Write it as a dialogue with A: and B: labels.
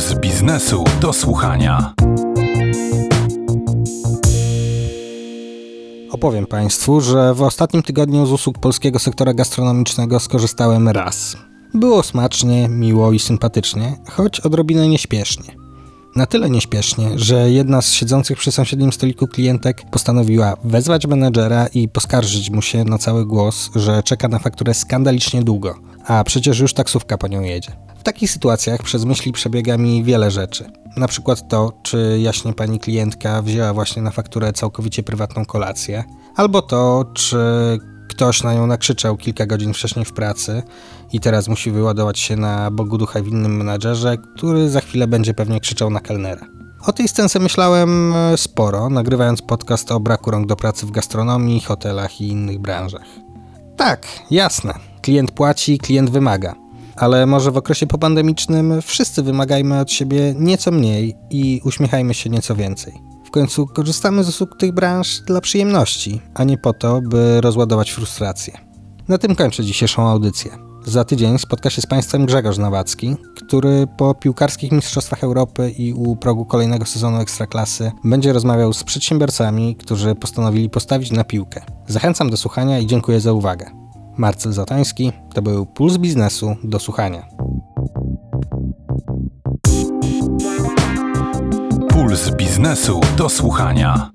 A: Puls biznesu do słuchania.
B: Opowiem Państwu, że w ostatnim tygodniu z usług polskiego sektora gastronomicznego skorzystałem raz. Było smacznie, miło i sympatycznie, choć odrobinę nieśpiesznie. Na tyle nieśpiesznie, że jedna z siedzących przy sąsiednim stoliku klientek postanowiła wezwać menedżera i poskarżyć mu się na cały głos, że czeka na fakturę skandalicznie długo, a przecież już taksówka po nią jedzie. W takich sytuacjach przez myśli przebiega mi wiele rzeczy. Na przykład to, czy jaśnie pani klientka wzięła właśnie na fakturę całkowicie prywatną kolację, albo to, czy ktoś na nią nakrzyczał kilka godzin wcześniej w pracy i teraz musi wyładować się na Bogu ducha winnym menadżerze, który za chwilę będzie pewnie krzyczał na kelnera. O tej scence myślałem e, sporo, nagrywając podcast o braku rąk do pracy w gastronomii, hotelach i innych branżach. Tak, jasne. Klient płaci, klient wymaga. Ale może w okresie popandemicznym wszyscy wymagajmy od siebie nieco mniej i uśmiechajmy się nieco więcej. W końcu korzystamy z usług tych branż dla przyjemności, a nie po to, by rozładować frustrację. Na tym kończę dzisiejszą audycję. Za tydzień spotka się z Państwem Grzegorz Nawacki, który po piłkarskich Mistrzostwach Europy i u progu kolejnego sezonu Ekstraklasy będzie rozmawiał z przedsiębiorcami, którzy postanowili postawić na piłkę. Zachęcam do słuchania i dziękuję za uwagę. Marcel Zatański, to był Puls Biznesu do słuchania.
A: Puls biznesu do słuchania.